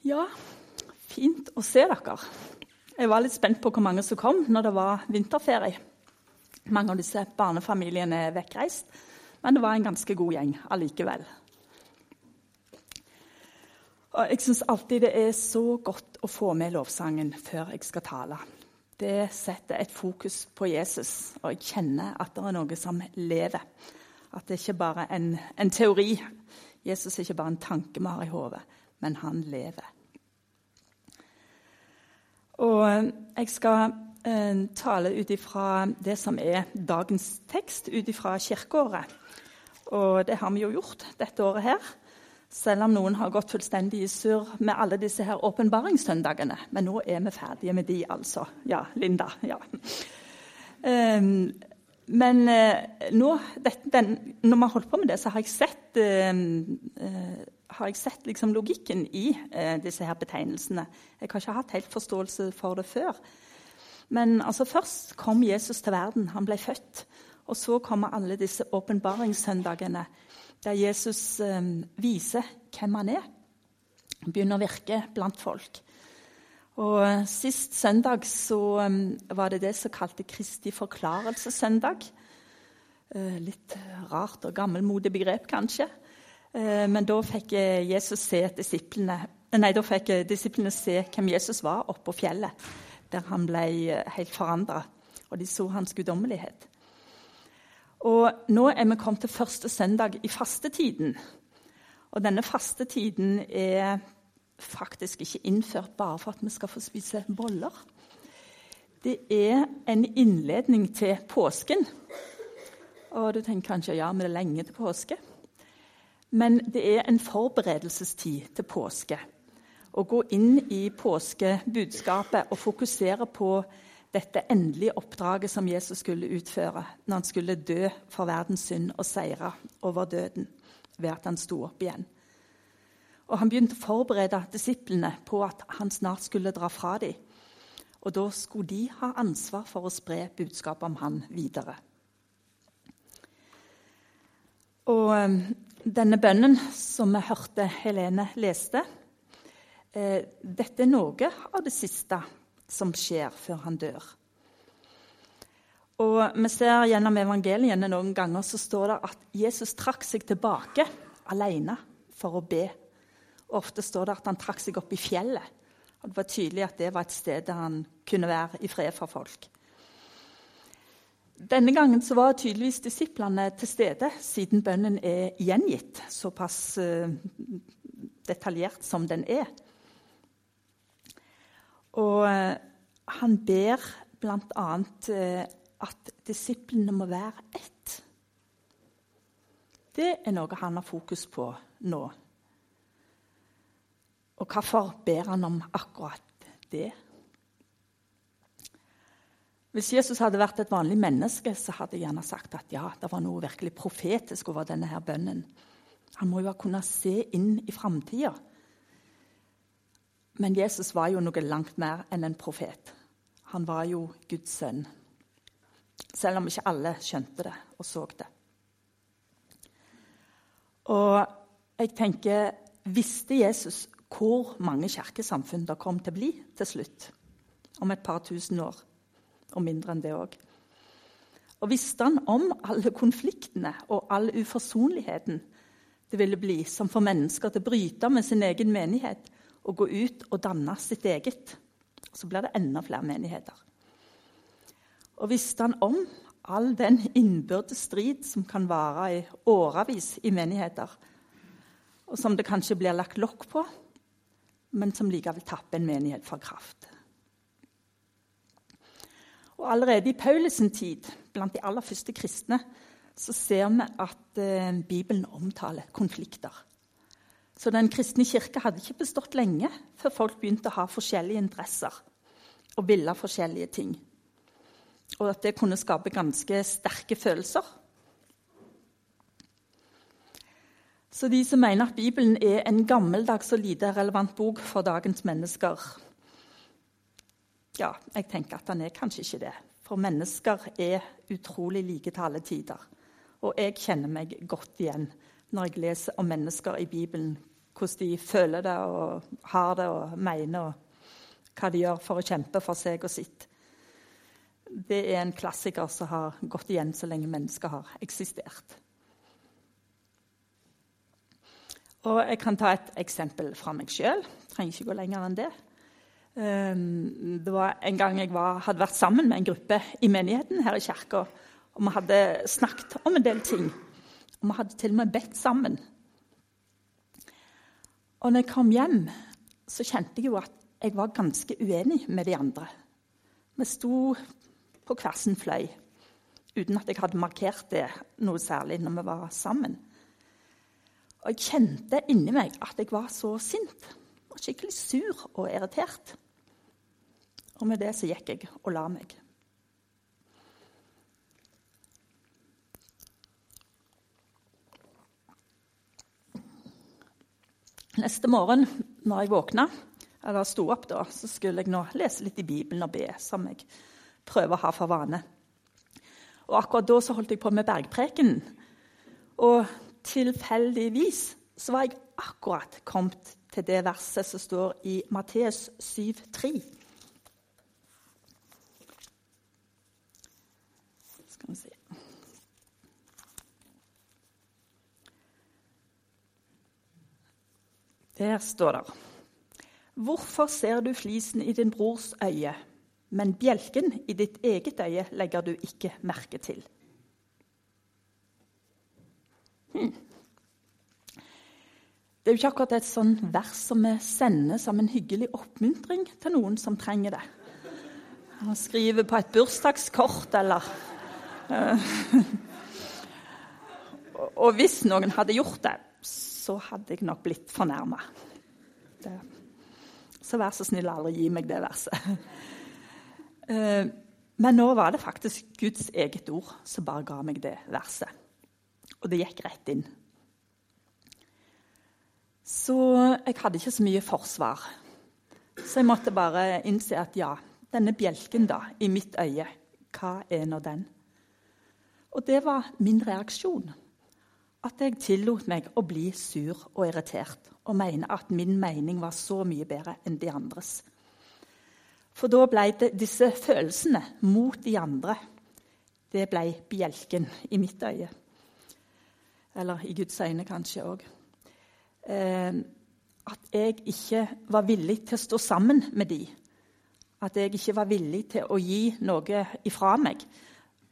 Ja, fint å se dere. Jeg var litt spent på hvor mange som kom når det var vinterferie. Mange av disse barnefamiliene er vekkreist, men det var en ganske god gjeng allikevel. Og jeg syns alltid det er så godt å få med lovsangen før jeg skal tale. Det setter et fokus på Jesus, og jeg kjenner at det er noe som lever. At det ikke bare er en, en teori. Jesus er ikke bare en tanke vi har i hodet, men han lever. Og eh, jeg skal eh, tale ut ifra det som er dagens tekst, ut ifra kirkeåret. Og det har vi jo gjort dette året her. Selv om noen har gått fullstendig i surr med alle disse her åpenbaringssøndagene. Men nå er vi ferdige med de, altså. Ja, Linda. ja. Um, men uh, nå, det, den, når vi har holdt på med det, så har jeg sett, uh, uh, har jeg sett liksom logikken i disse her betegnelsene. Jeg har ikke hatt helt forståelse for det før. Men altså, først kom Jesus til verden. Han ble født. Og så kommer alle disse åpenbaringssøndagene der Jesus eh, viser hvem han er. Begynner å virke blant folk. Og eh, Sist søndag så um, var det det som kalte Kristi forklarelsessøndag. Uh, litt rart og gammelmodig begrep, kanskje. Uh, men da fikk Jesus se disiplene Nei, da fikk disiplene se hvem Jesus var oppe på fjellet, der han ble helt forandra. Og de så hans guddommelighet. Og nå er vi kommet til første søndag i fastetiden. Og denne fastetiden er faktisk ikke innført bare for at vi skal få spise boller. Det er en innledning til påsken. Og du tenker kanskje ja, men det er lenge til påske. Men det er en forberedelsestid til påske. Å gå inn i påskebudskapet og fokusere på dette endelige oppdraget som Jesus skulle utføre når han skulle dø for verdens synd og seire over døden ved at han sto opp igjen. Og Han begynte å forberede disiplene på at han snart skulle dra fra dem. Og da skulle de ha ansvar for å spre budskapet om han videre. Og denne bønnen som vi hørte Helene leste, eh, dette er noe av det siste som skjer før han dør. Og vi ser Gjennom evangeliene noen ganger så står det at Jesus trakk seg tilbake alene for å be. Ofte står det at han trakk seg opp i fjellet. Og Det var tydelig at det var et sted der han kunne være i fred for folk. Denne gangen så var tydeligvis disiplene til stede, siden bønnen er gjengitt såpass uh, detaljert som den er. Og eh, han ber bl.a. Eh, at disiplene må være ett. Det er noe han har fokus på nå. Og hvorfor ber han om akkurat det? Hvis Jesus hadde vært et vanlig menneske, så hadde jeg gjerne sagt at ja, det var noe virkelig profetisk over denne her bønnen. Han må jo ha kunnet se inn i framtida. Men Jesus var jo noe langt mer enn en profet. Han var jo Guds sønn. Selv om ikke alle skjønte det og så det. Og jeg tenker Visste Jesus hvor mange kirkesamfunn det kom til å bli til slutt? Om et par tusen år. Og mindre enn det òg. Og visste han om alle konfliktene og all uforsonligheten det ville bli som for mennesker til å bryte med sin egen menighet og gå ut og danne sitt eget. Så blir det enda flere menigheter. Og visste han om all den innbyrdes strid som kan vare i årevis i menigheter, og som det kanskje blir lagt lokk på, men som likevel tapper en menighet for kraft. Og Allerede i Paulus' tid, blant de aller første kristne, så ser vi at eh, Bibelen omtaler konflikter. Så den kristne kirke hadde ikke bestått lenge før folk begynte å ha forskjellige interesser og ville forskjellige ting. Og at det kunne skape ganske sterke følelser. Så de som mener at Bibelen er en gammeldags og lite relevant bok for dagens mennesker Ja, jeg tenker at han er kanskje ikke det. For mennesker er utrolig like til alle tider. Og jeg kjenner meg godt igjen når jeg leser om mennesker i Bibelen hvordan de føler det og har det og mener, og hva de gjør for å kjempe for seg og sitt. Det er en klassiker som har gått igjen så lenge mennesker har eksistert. Og jeg kan ta et eksempel fra meg sjøl. Trenger ikke gå lenger enn det. Ehm, det var en gang jeg var, hadde vært sammen med en gruppe i menigheten her i kirka. Og vi hadde snakket om en del ting. Og vi hadde til og med bedt sammen. Og når jeg kom hjem, så kjente jeg jo at jeg var ganske uenig med de andre. Vi sto på hver sin fløy uten at jeg hadde markert det noe særlig når vi var sammen. Og jeg kjente inni meg at jeg var så sint. Skikkelig sur og irritert. Og med det så gikk jeg og la meg. Neste morgen når jeg våkna, eller sto opp, da, så skulle jeg nå lese litt i Bibelen og be, som jeg prøver å ha for vane. Og Akkurat da så holdt jeg på med bergpreken. Og tilfeldigvis så var jeg akkurat kommet til det verset som står i Matteus 7,3. Skal vi se Der står det Hvorfor ser du flisen i din brors øye, men bjelken i ditt eget øye legger du ikke merke til? Hmm. Det er jo ikke akkurat et sånn vers som vi sender som en hyggelig oppmuntring til noen som trenger det. Å skrive på et bursdagskort eller uh, Og hvis noen hadde gjort det, så hadde jeg nok blitt fornærma. Så vær så snill aldri gi meg det verset. Uh, men nå var det faktisk Guds eget ord som bare ga meg det verset. Og det gikk rett inn. Så jeg hadde ikke så mye forsvar. Så jeg måtte bare innse at ja, denne bjelken da, i mitt øye, hva er nå den? Og det var min reaksjon. At jeg tillot meg å bli sur og irritert og mene at min mening var så mye bedre enn de andres. For da ble det disse følelsene mot de andre det ble bjelken i mitt øye. Eller i Guds øyne kanskje òg. Eh, at jeg ikke var villig til å stå sammen med de. At jeg ikke var villig til å gi noe ifra meg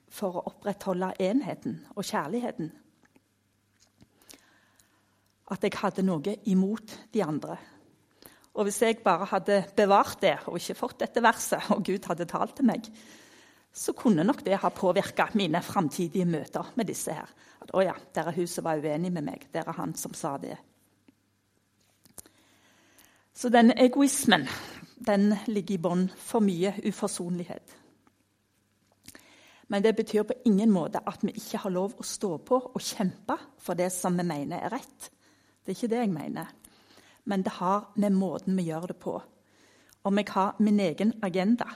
for å opprettholde enheten og kjærligheten. At jeg hadde noe imot de andre. Og hvis jeg bare hadde bevart det og ikke fått dette verset, og Gud hadde talt til meg, så kunne nok det ha påvirka mine framtidige møter med disse her. At 'Å ja, der er hun som var uenig med meg. Der er han som sa det.' Så denne egoismen den ligger i bånn for mye uforsonlighet. Men det betyr på ingen måte at vi ikke har lov å stå på og kjempe for det som vi mener er rett. Det er ikke det jeg mener. Men det har med måten vi gjør det på. Om jeg har min egen agenda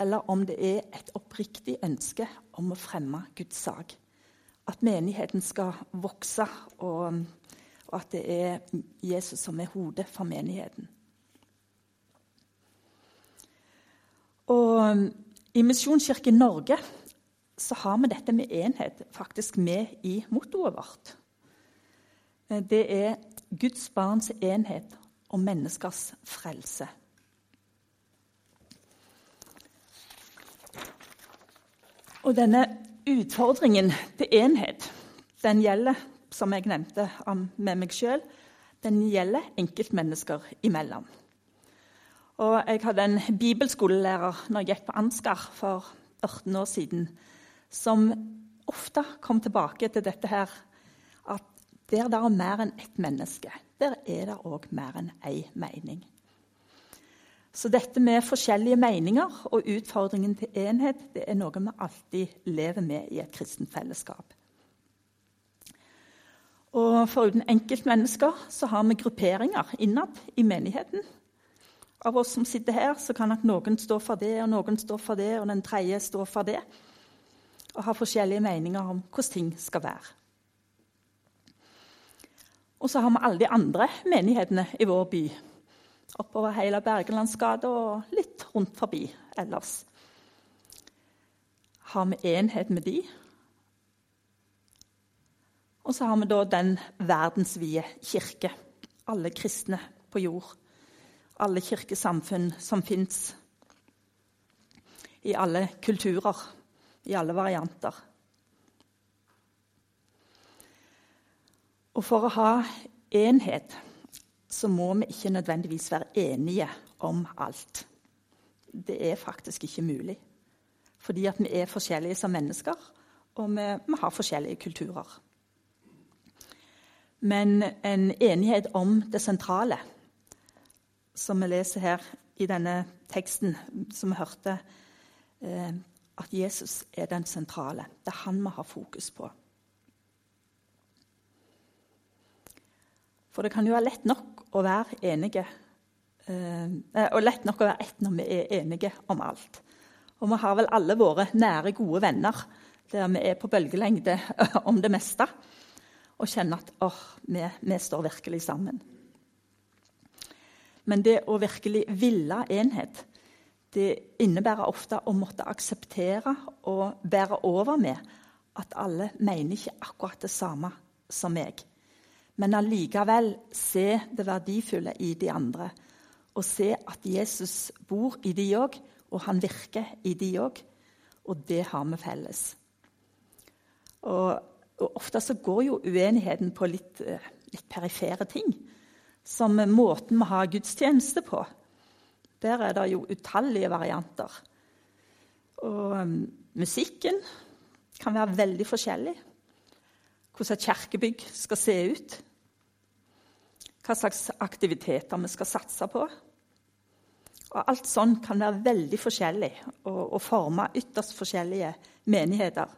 eller om det er et oppriktig ønske om å fremme Guds sak. At menigheten skal vokse, og, og at det er Jesus som er hodet for menigheten. Og I Misjonskirken Norge så har vi dette med enhet faktisk med i mottoet vårt. Det er Guds barns enhet og menneskers frelse. Og denne utfordringen til enhet, den gjelder, som jeg nevnte med meg sjøl, den gjelder enkeltmennesker imellom. Og jeg hadde en bibelskolelærer når jeg gikk på Ansgar for 18 år siden, som ofte kom tilbake til dette her der det er mer enn ett menneske, der er det òg mer enn ei mening. Så dette med forskjellige meninger og utfordringen til enhet det er noe vi alltid lever med i et kristent fellesskap. Og Foruten enkeltmennesker så har vi grupperinger innad i menigheten. Av oss som sitter her, så kan at noen stå for det, og noen står for det, og den tredje står for det. Og har forskjellige meninger om hvordan ting skal være. Og så har vi alle de andre menighetene i vår by. Oppover hele Bergelandsgata og litt rundt forbi ellers. Har vi enhet med de? Og så har vi da den verdensvide kirke. Alle kristne på jord. Alle kirkesamfunn som fins. I alle kulturer. I alle varianter. Og for å ha enhet så må vi ikke nødvendigvis være enige om alt. Det er faktisk ikke mulig. Fordi at vi er forskjellige som mennesker, og vi, vi har forskjellige kulturer. Men en enighet om det sentrale, som vi leser her i denne teksten som vi hørte, eh, at Jesus er den sentrale. Det er han vi har fokus på. For det kan jo være lett nok å være enige. Eh, og lett nok å være ett når vi er enige om alt. Og vi har vel alle våre nære, gode venner der vi er på bølgelengde om det meste. Og kjenner at åh, vi, vi står virkelig sammen. Men det å virkelig ville enhet, det innebærer ofte å måtte akseptere og bære over med at alle mener ikke akkurat det samme som meg men allikevel se det verdifulle i de andre. Og se at Jesus bor i de òg, og han virker i de òg. Og det har vi felles. Og, og, Ofte så går jo uenigheten på litt, eh, litt perifere ting. Som måten vi har gudstjeneste på. Der er det jo utallige varianter. Og um, musikken kan være veldig forskjellig. Hvordan et kirkebygg skal se ut hva slags aktiviteter vi skal satse på. Og alt sånn kan være veldig forskjellig og, og forme ytterst forskjellige menigheter.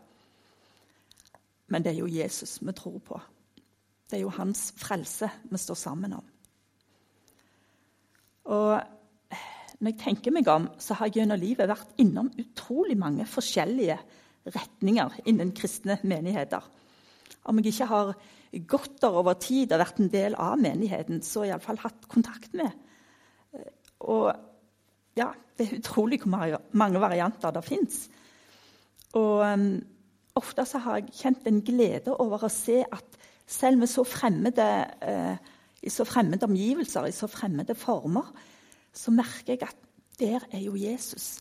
Men det er jo Jesus vi tror på. Det er jo hans frelse vi står sammen om. Og når jeg tenker meg om, så har jeg gjennom livet vært innom utrolig mange forskjellige retninger innen kristne menigheter. Om jeg ikke har der over tid har vært en del av menigheten, så iallfall hatt kontakt med. Og ja, det er utrolig hvor mange varianter det fins. Og um, ofte så har jeg kjent en glede over å se at selv med så fremmede, uh, i så fremmede omgivelser, i så fremmede former, så merker jeg at der er jo Jesus.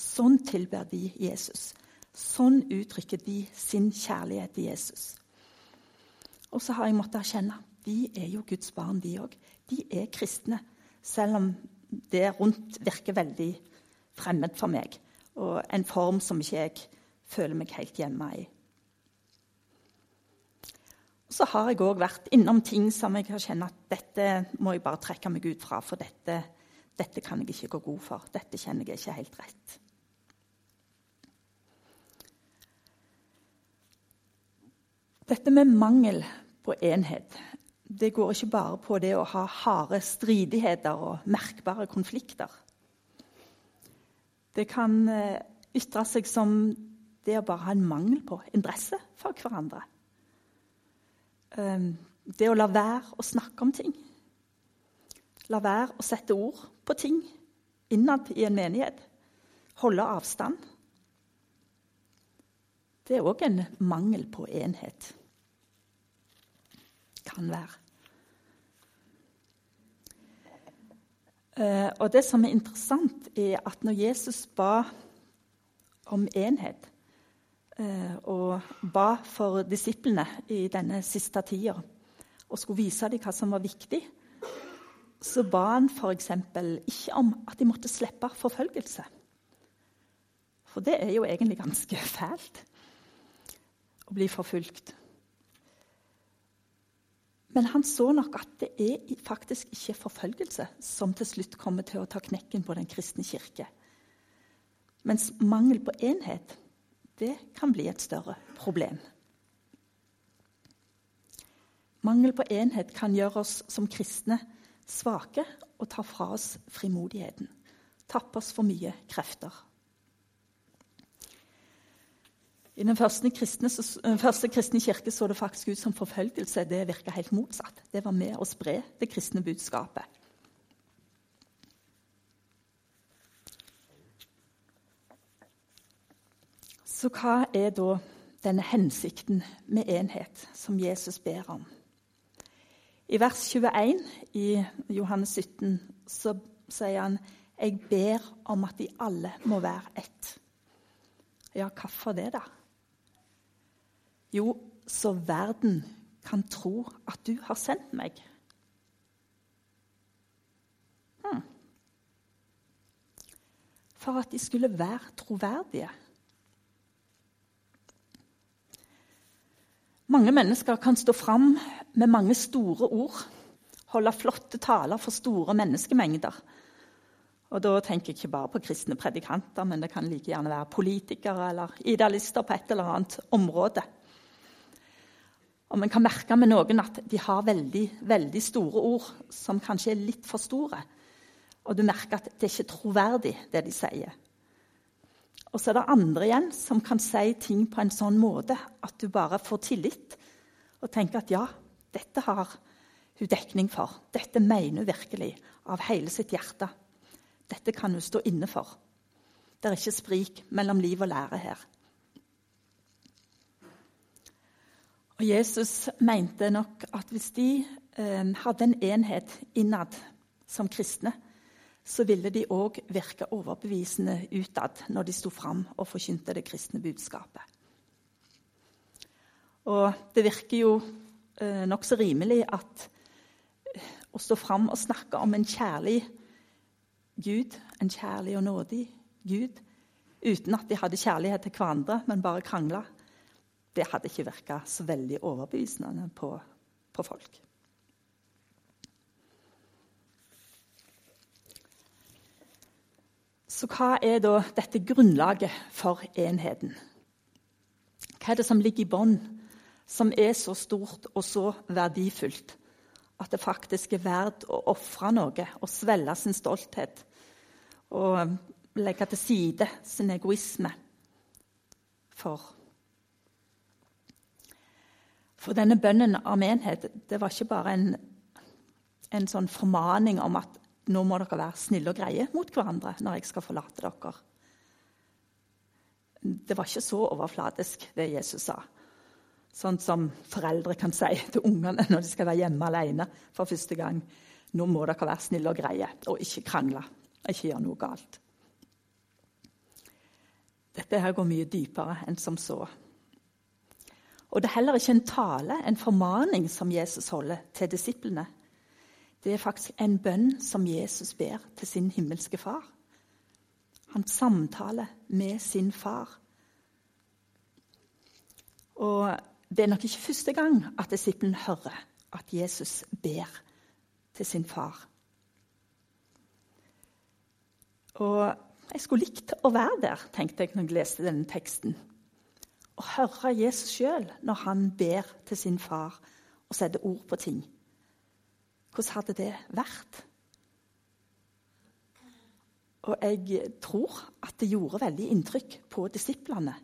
Sånn tilber de Jesus. Sånn uttrykker de sin kjærlighet til Jesus. Og så har jeg måttet erkjenne de er jo Guds barn, de òg. De er kristne, selv om det rundt virker veldig fremmed for meg. Og en form som ikke jeg føler meg helt hjemme i. Så har jeg òg vært innom ting som jeg har kjent at dette må jeg bare trekke meg ut fra, for dette, dette kan jeg ikke gå god for. Dette kjenner jeg ikke helt rett. Dette med mangel på enhet. Det går ikke bare på det å ha harde stridigheter og merkbare konflikter. Det kan eh, ytre seg som det å bare ha en mangel på interesse for hverandre. Ehm, det å la være å snakke om ting. La være å sette ord på ting innad i en menighet. Holde avstand. Det er òg en mangel på enhet kan være. Uh, og Det som er interessant, er at når Jesus ba om enhet uh, og ba for disiplene i denne siste tida og skulle vise dem hva som var viktig, så ba han f.eks. ikke om at de måtte slippe forfølgelse. For det er jo egentlig ganske fælt å bli forfulgt. Men han så nok at det er faktisk ikke forfølgelse som til slutt kommer til å ta knekken på den kristne kirke. Mens mangel på enhet, det kan bli et større problem. Mangel på enhet kan gjøre oss som kristne svake og ta fra oss frimodigheten. Tappe oss for mye krefter. I den første kristne, første kristne, kirke så det faktisk ut som forfølgelse. Det virka helt motsatt. Det var med å spre det kristne budskapet. Så hva er da denne hensikten med enhet som Jesus ber om? I vers 21 i Johannes 17 så sier han jeg ber om at de alle må være ett. Ja, hvorfor det, da? Jo, så verden kan tro at du har sendt meg. Hmm. For at de skulle være troverdige. Mange mennesker kan stå fram med mange store ord, holde flotte taler for store menneskemengder. Og Da tenker jeg ikke bare på kristne predikanter, men det kan like gjerne være politikere eller idealister på et eller annet område. Og Man kan merke med noen at de har veldig, veldig store ord som kanskje er litt for store. Og du merker at det er ikke troverdig, det de sier. Og så er det andre igjen som kan si ting på en sånn måte at du bare får tillit og tenker at ja, dette har hun dekning for. Dette mener hun virkelig av hele sitt hjerte. Dette kan hun stå inne for. Det er ikke sprik mellom liv og lære her. Og Jesus mente nok at hvis de eh, hadde en enhet innad som kristne, så ville de òg virke overbevisende utad når de sto fram og forkynte det kristne budskapet. Og det virker jo eh, nokså rimelig at eh, å stå fram og snakke om en kjærlig Gud, en kjærlig og nådig Gud, uten at de hadde kjærlighet til hverandre, men bare krangla, det hadde ikke virka så veldig overbevisende på, på folk. Så hva er da dette grunnlaget for enheten? Hva er det som ligger i bånn, som er så stort og så verdifullt at det faktisk er verdt å ofre noe og svelge sin stolthet og legge til side sin egoisme for. For denne bønnen av menighet det var ikke bare en, en sånn formaning om at nå må dere være snille og greie mot hverandre når jeg skal forlate dere. Det var ikke så overfladisk, det Jesus sa. Sånn som foreldre kan si til ungene når de skal være hjemme alene for første gang. Nå må dere være snille og greie og ikke krangle. Ikke gjøre noe galt. Dette her går mye dypere enn som så. Og det er heller ikke en tale, en formaning, som Jesus holder til disiplene. Det er faktisk en bønn som Jesus ber til sin himmelske far. Han samtaler med sin far. Og det er nok ikke første gang at disiplen hører at Jesus ber til sin far. Og jeg skulle likt å være der, tenkte jeg når jeg leste denne teksten. Å høre Jesus sjøl når han ber til sin far og setter ord på ting. Hvordan hadde det vært? Og jeg tror at det gjorde veldig inntrykk på disiplene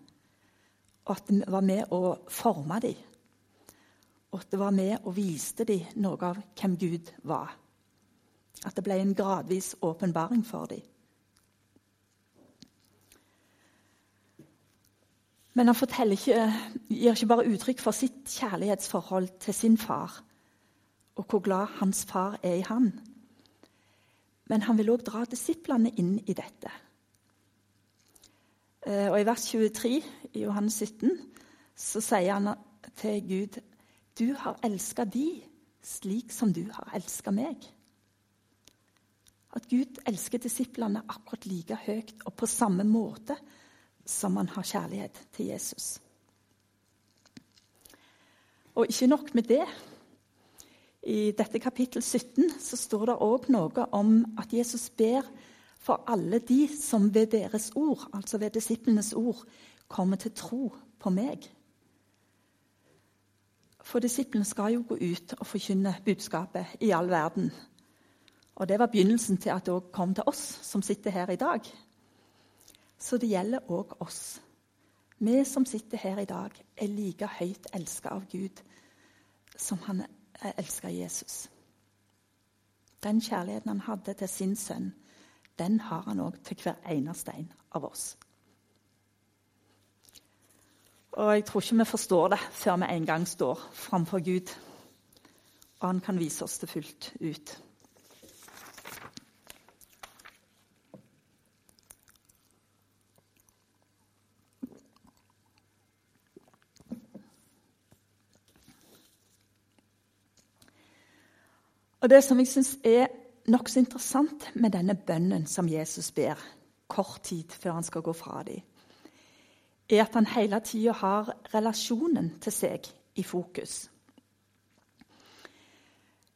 og at det var med å forme dem. Og at det var med og viste dem noe av hvem Gud var. At det ble en gradvis åpenbaring for dem. Men han ikke, gir ikke bare uttrykk for sitt kjærlighetsforhold til sin far, og hvor glad hans far er i han. Men han vil òg dra disiplene inn i dette. Eh, og I vers 23 i Johannes 17 så sier han til Gud Du har elska de slik som du har elska meg. At Gud elsker disiplene akkurat like høyt og på samme måte som man har kjærlighet til Jesus. Og ikke nok med det. I dette kapittel 17 så står det òg noe om at Jesus ber for alle de som ved deres ord, altså ved disiplenes ord, kommer til tro på meg. For disiplene skal jo gå ut og forkynne budskapet i all verden. Og Det var begynnelsen til at det òg kom til oss som sitter her i dag. Så det gjelder òg oss. Vi som sitter her i dag, er like høyt elska av Gud som han elska Jesus. Den kjærligheten han hadde til sin sønn, den har han òg til hver eneste en av oss. Og jeg tror ikke vi forstår det før vi en gang står framfor Gud, og han kan vise oss det fullt ut. Og Det som jeg syns er nokså interessant med denne bønnen som Jesus ber kort tid før han skal gå fra dem, er at han hele tida har relasjonen til seg i fokus.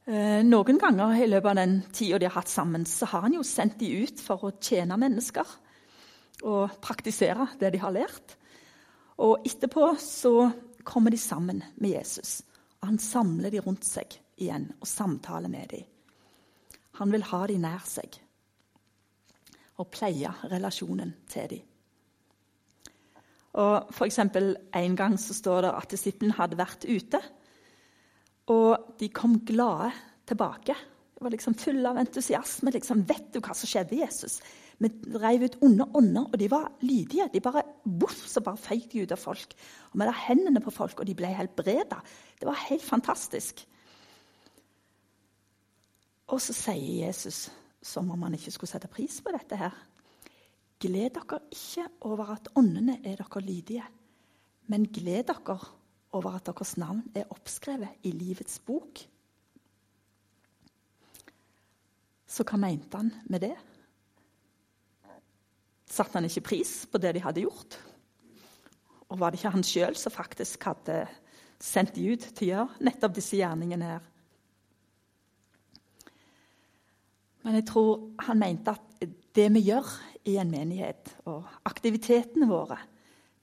Eh, noen ganger i løpet av den tida de har hatt sammen, så har han jo sendt dem ut for å tjene mennesker og praktisere det de har lært. Og etterpå så kommer de sammen med Jesus, og han samler dem rundt seg igjen og samtale med dem. Han vil ha dem nær seg og pleie relasjonen til dem. Og for eksempel, En gang så står det at disiplen hadde vært ute, og de kom glade tilbake. De var liksom fulle av entusiasme. Liksom, 'Vet du hva som skjedde, Jesus?' Vi reiv ut onde ånder, og de var lydige. De bare voff, så bare føyk de ut av folk. Og Vi la hendene på folk, og de ble helbreda. Det var helt fantastisk. Og så sier Jesus, som om han ikke skulle sette pris på dette her Gled dere ikke over at åndene er dere lydige, men gled dere over at deres navn er oppskrevet i livets bok. Så hva mente han med det? Satte han ikke pris på det de hadde gjort? Og var det ikke han sjøl som faktisk hadde sendt de ut til å gjøre nettopp disse gjerningene her? Men jeg tror han mente at det vi gjør i en menighet, og aktivitetene våre,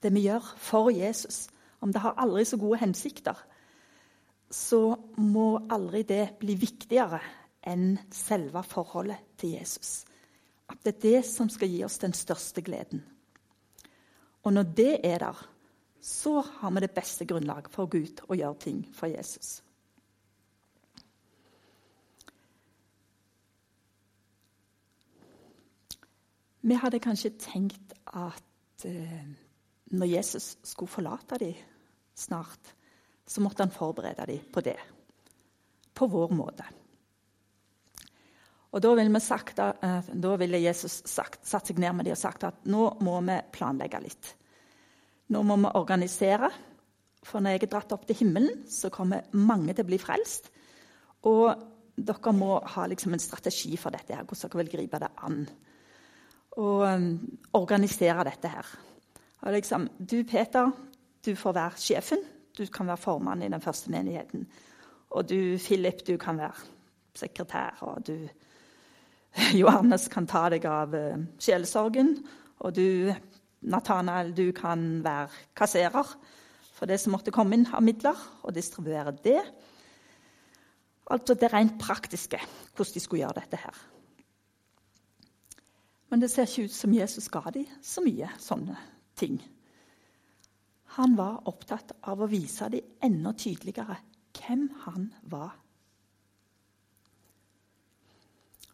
det vi gjør for Jesus, om det har aldri så gode hensikter, så må aldri det bli viktigere enn selve forholdet til Jesus. At det er det som skal gi oss den største gleden. Og når det er der, så har vi det beste grunnlaget for å ut og gjøre ting for Jesus. Vi hadde kanskje tenkt at eh, når Jesus skulle forlate dem snart, så måtte han forberede dem på det. På vår måte. Og Da ville, sagt, eh, da ville Jesus sagt, satt seg ned med dem og sagt at nå må vi planlegge litt. Nå må vi organisere. For når jeg er dratt opp til himmelen, så kommer mange til å bli frelst. Og dere må ha liksom en strategi for dette, her, hvordan dere vil gripe det an og um, organisere dette her. Og liksom, du, Peter, du får være sjefen. Du kan være formann i den første menigheten. Og du, Philip, du kan være sekretær. Og du, Johannes, kan ta deg av uh, sjelesorgen. Og du, Nathanael, du kan være kasserer for det som måtte komme inn av midler, og distribuere det. Altså det rent praktiske, hvordan de skulle gjøre dette her. Men det ser ikke ut som Jesus ga dem så mye sånne ting. Han var opptatt av å vise dem enda tydeligere hvem han var.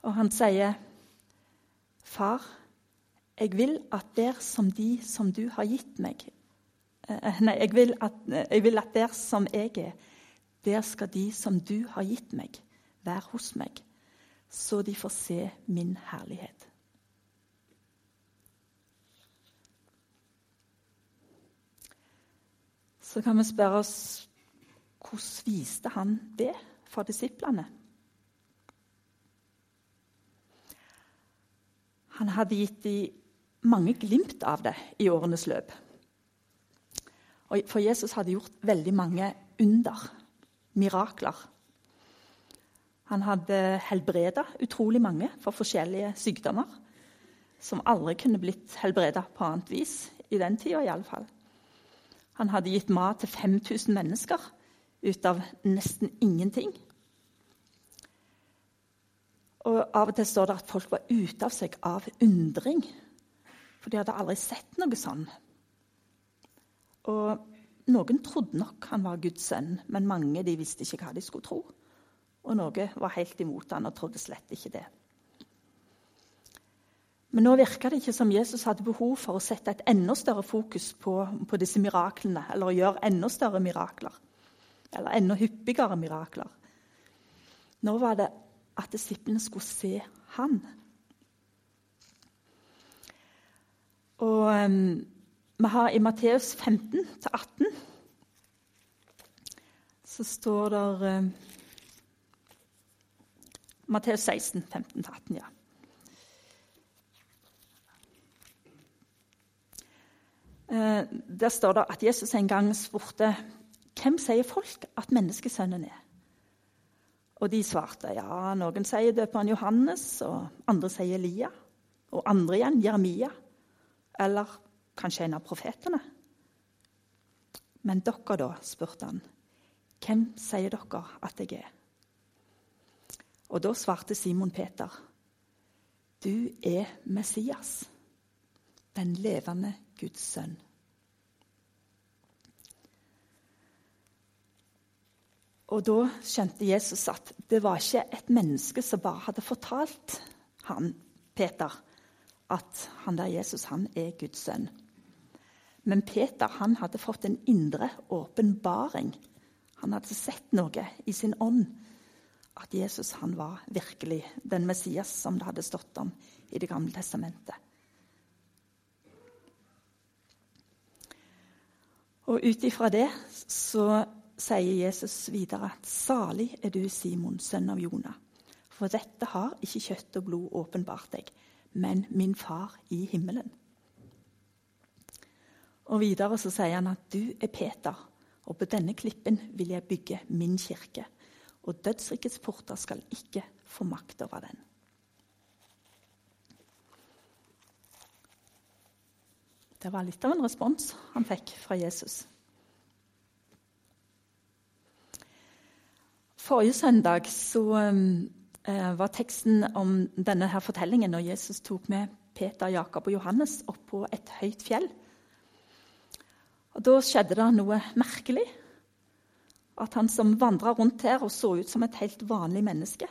Og han sier, 'Far, jeg vil at der som de som du har gitt meg' eh, Nei, jeg vil, at, jeg vil at der som jeg er, der skal de som du har gitt meg, være hos meg, så de får se min herlighet. Så kan vi spørre oss hvordan viste han det for disiplene? Han hadde gitt dem mange glimt av det i årenes løp. For Jesus hadde gjort veldig mange under, mirakler. Han hadde helbreda utrolig mange for forskjellige sykdommer som aldri kunne blitt helbreda på annet vis i den tida. I han hadde gitt mat til 5000 mennesker ut av nesten ingenting. Og Av og til står det at folk var ute av seg av undring, for de hadde aldri sett noe sånn. Og noen trodde nok han var Guds sønn, men mange de visste ikke hva de skulle tro. Og noen var helt imot han og trodde slett ikke det. Men nå virka det ikke som Jesus hadde behov for å sette et enda større fokus på, på disse miraklene, eller å gjøre enda større mirakler. Eller enda hyppigere mirakler. Nå var det at disiplene skulle se han. Og um, vi har i Matteus 15-18 så står det um, Matteus 16, 15-18, ja. Der står det at Jesus en gang spurte hvem sier folk at menneskesønnen er. Og de svarte ja, noen sier døperen Johannes, og andre sier Elia. Og andre igjen Jeremia. Eller kanskje en av profetene. Men dere, da? spurte han. Hvem sier dere at jeg er? Og da svarte Simon Peter. Du er Messias, den levende Guds sønn. Og da skjønte Jesus at det var ikke et menneske som bare hadde fortalt han, Peter at han der Jesus han er Guds sønn. Men Peter han hadde fått en indre åpenbaring. Han hadde sett noe i sin ånd. At Jesus han var virkelig den Messias som det hadde stått om i Det gamle testamentet. Og ut ifra det så sier Jesus videre at salig er du, Simon, sønn av Jonah. For dette har ikke kjøtt og blod åpenbart deg, men min far i himmelen. Og Videre så sier han at du er Peter, og på denne klippen vil jeg bygge min kirke. Og dødsrikets porter skal ikke få makt over den. Det var litt av en respons han fikk fra Jesus. Forrige søndag så, eh, var teksten om denne her fortellingen når Jesus tok med Peter, Jakob og Johannes opp på et høyt fjell. Og Da skjedde det noe merkelig. At han som vandra rundt her og så ut som et helt vanlig menneske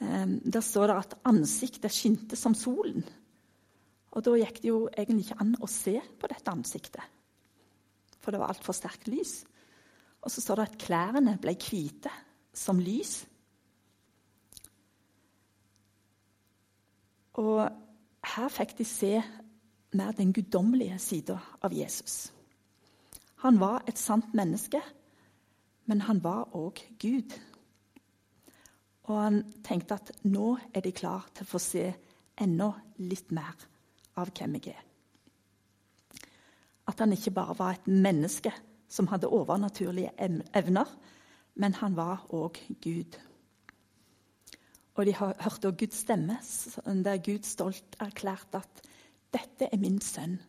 eh, Der står det at ansiktet skinte som solen. Og da gikk det jo egentlig ikke an å se på dette ansiktet, for det var altfor sterkt lys. Og så står det at klærne ble hvite som lys. Og her fikk de se mer den guddommelige sida av Jesus. Han var et sant menneske, men han var òg Gud. Og han tenkte at nå er de klar til å få se enda litt mer av hvem jeg er. At han ikke bare var et menneske som hadde overnaturlige evner, men han var òg Gud. Og de hørte også Guds stemme, der Gud stolt erklærte at 'dette er min sønn',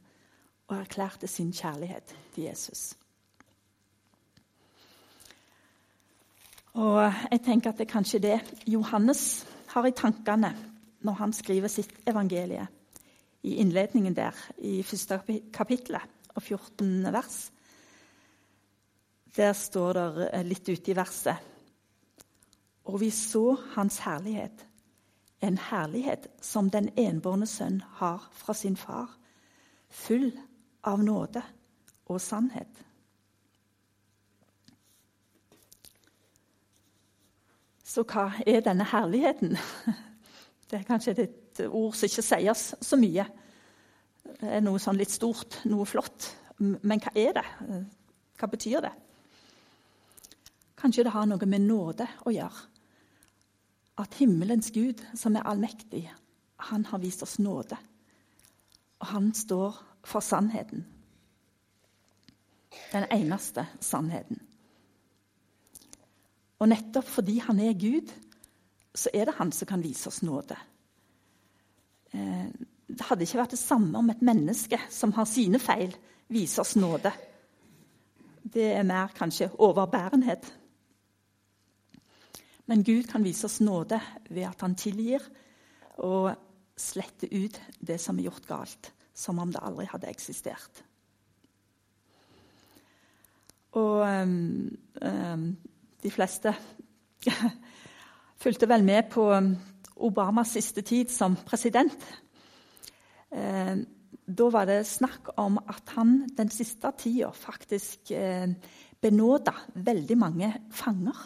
og erklærte sin kjærlighet til Jesus. Og jeg tenker at det er kanskje det Johannes har i tankene når han skriver sitt evangelie i innledningen der, i første kapittelet og 14 vers. Der står det eh, litt ute i verset Og vi så hans herlighet, en herlighet som den enbårne sønn har fra sin far, full av nåde og sannhet. Så hva er denne herligheten? Det er kanskje et ord som ikke sier så mye. Det er noe sånn litt stort, noe flott. Men hva er det? Hva betyr det? Kanskje det har noe med nåde å gjøre. At himmelens Gud, som er allmektig, han har vist oss nåde. Og han står for sannheten. Den eneste sannheten. Og nettopp fordi han er Gud, så er det han som kan vise oss nåde. Eh, det hadde ikke vært det samme om et menneske som har sine feil, viser oss nåde. Det er mer kanskje overbærenhet. Men Gud kan vise oss nåde ved at han tilgir og sletter ut det som er gjort galt, som om det aldri hadde eksistert. Og um, um, de fleste fulgte vel med på Obamas siste tid som president. Eh, da var det snakk om at han den siste tida faktisk eh, benåda veldig mange fanger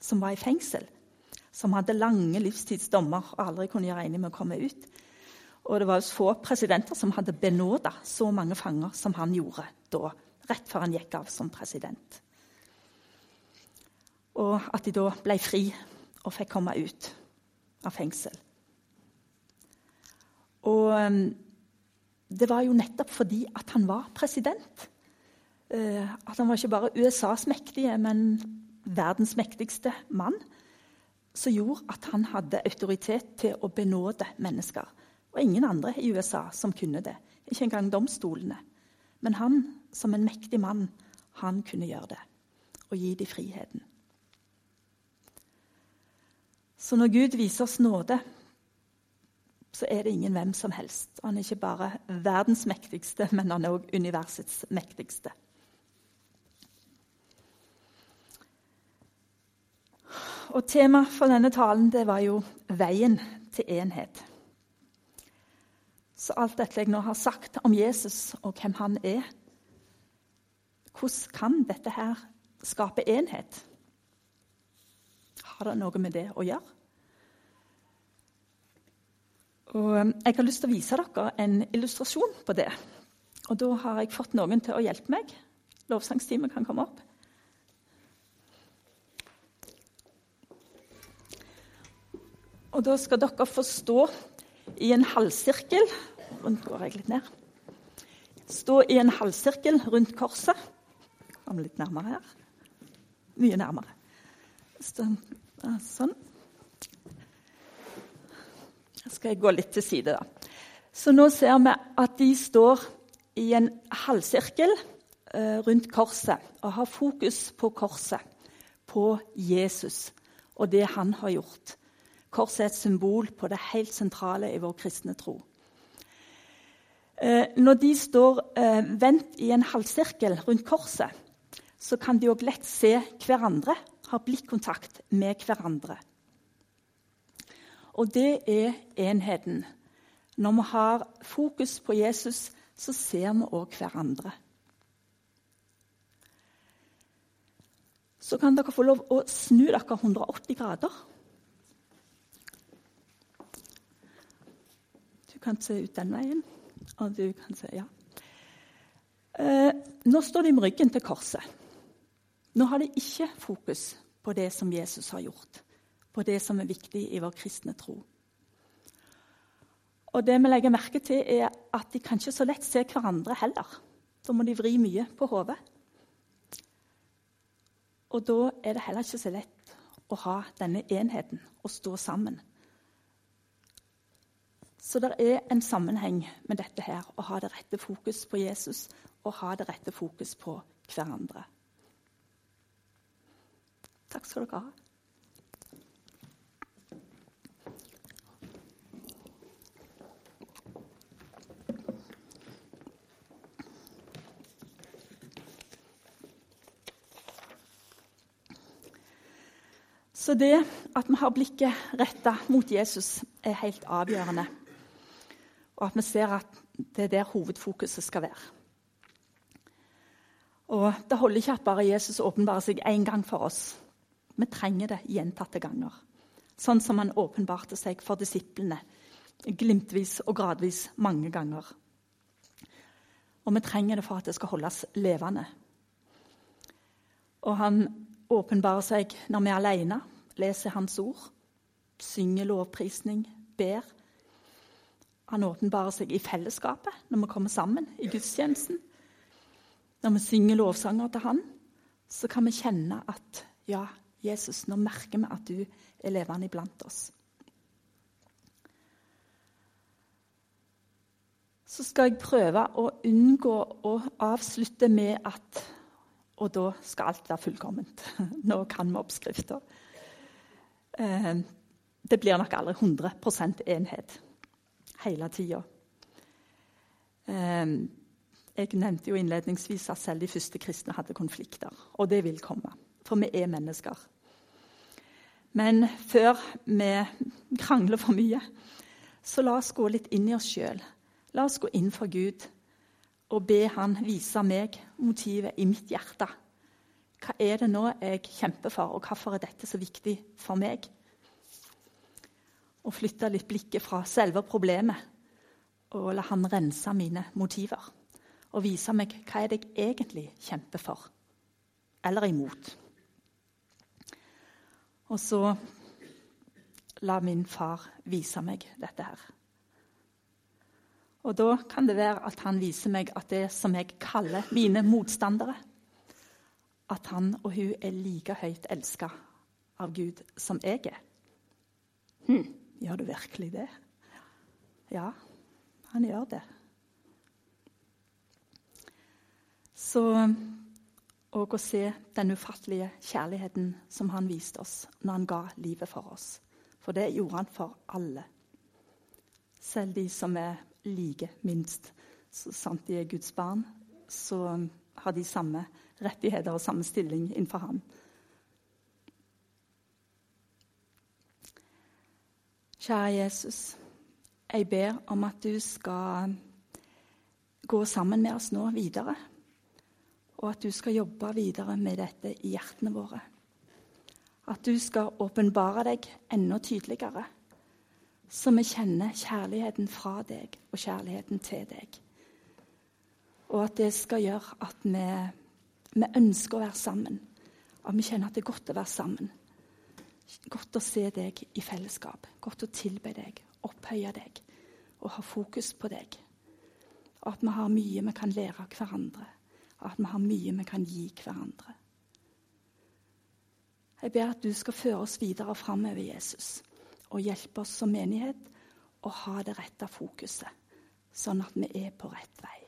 som var i fengsel. Som hadde lange livstidsdommer og aldri kunne gjøre enig med å komme ut. Og det var få presidenter som hadde benåda så mange fanger som han gjorde da, rett før han gikk av som president. Og at de da ble fri og fikk komme ut av fengsel. Og ehm, det var jo nettopp fordi at han var president. Eh, at han var ikke bare USAs mektige, men verdens mektigste mann. Som gjorde at han hadde autoritet til å benåde mennesker. Og ingen andre i USA som kunne det. Ikke engang domstolene. Men han, som en mektig mann, han kunne gjøre det. Og gi dem friheten. Så når Gud viser oss nåde, så er det ingen hvem som helst. Han er ikke bare verdens mektigste, men han er òg universets mektigste. Og Temaet for denne talen det var jo 'veien til enhet'. Så alt dette jeg nå har sagt om Jesus og hvem han er Hvordan kan dette her skape enhet? Har det noe med det å gjøre? Og um, jeg har lyst til å vise dere en illustrasjon på det. Og da har jeg fått noen til å hjelpe meg. Lovsangsteamet kan komme opp. Og da skal dere få stå i en halvsirkel Rundt går jeg litt ned. Stå i en halvsirkel rundt korset. Kom litt nærmere her. Mye nærmere. Sånn. Skal jeg gå litt til side, da. Så nå ser vi at de står i en halvsirkel eh, rundt korset og har fokus på korset, på Jesus og det han har gjort. Korset er et symbol på det helt sentrale i vår kristne tro. Eh, når de står eh, vendt i en halvsirkel rundt korset, så kan de òg lett se hverandre, ha blikkontakt med hverandre. Og det er enheten. Når vi har fokus på Jesus, så ser vi òg hverandre. Så kan dere få lov å snu dere 180 grader. Du kan se ut den veien, og du kan se Ja. Eh, nå står de med ryggen til korset. Nå har de ikke fokus på det som Jesus har gjort på det som er viktig i vår kristne tro. Og det vi legger merke til, er at de kan ikke så lett se hverandre heller. Da må de vri mye på hodet. Og da er det heller ikke så lett å ha denne enheten og stå sammen. Så det er en sammenheng med dette her, å ha det rette fokus på Jesus og ha det rette fokus på hverandre. Takk skal dere ha. Så det at vi har blikket retta mot Jesus, er helt avgjørende. Og at vi ser at det er der hovedfokuset skal være. Og Det holder ikke at bare Jesus åpenbarer seg én gang for oss. Vi trenger det gjentatte ganger. Sånn som han åpenbarte seg for disiplene glimtvis og gradvis mange ganger. Og vi trenger det for at det skal holdes levende. Og han åpenbarer seg når vi er alene, leser Hans ord, synger lovprisning, ber. Han åpenbarer seg i fellesskapet når vi kommer sammen i gudstjenesten. Når vi synger lovsanger til Han, så kan vi kjenne at ja, Jesus, nå merker vi at du er levende iblant oss. Så skal jeg prøve å unngå å avslutte med at Og da skal alt være fullkomment. Nå kan vi oppskrifter. Eh, det blir nok aldri 100% enhet hele tida. Eh, Jeg nevnte jo innledningsvis at selv de første kristne hadde konflikter. Og det vil komme, for vi er mennesker. Men før vi krangler for mye, så la oss gå litt inn i oss sjøl. La oss gå inn for Gud og be Han vise meg motivet i mitt hjerte. Hva er det nå jeg kjemper for, og hvorfor er dette så viktig for meg? Og flytte litt blikket fra selve problemet og la Han rense mine motiver. Og vise meg hva er det jeg egentlig kjemper for, eller imot. Og så la min far vise meg dette her. Og da kan det være at han viser meg at det som jeg kaller mine motstandere, at han og hun er like høyt elska av Gud som jeg er. Hm, gjør du virkelig det? Ja, han gjør det. Så Og å se den ufattelige kjærligheten som han viste oss når han ga livet for oss. For det gjorde han for alle. Selv de som er like minst, så sant de er Guds barn, så har de samme rettigheter og samme stilling innenfor ham. Kjære Jesus, jeg ber om at du skal gå sammen med oss nå videre. Og at du skal jobbe videre med dette i hjertene våre. At du skal åpenbare deg enda tydeligere, så vi kjenner kjærligheten fra deg og kjærligheten til deg. Og at det skal gjøre at vi, vi ønsker å være sammen. At vi kjenner at det er godt å være sammen. Godt å se deg i fellesskap. Godt å tilbe deg, opphøye deg og ha fokus på deg. Og at vi har mye vi kan lære av hverandre. Og at vi har mye vi kan gi hverandre. Jeg ber at du skal føre oss videre framover, Jesus, og hjelpe oss som menighet å ha det rette fokuset, sånn at vi er på rett vei.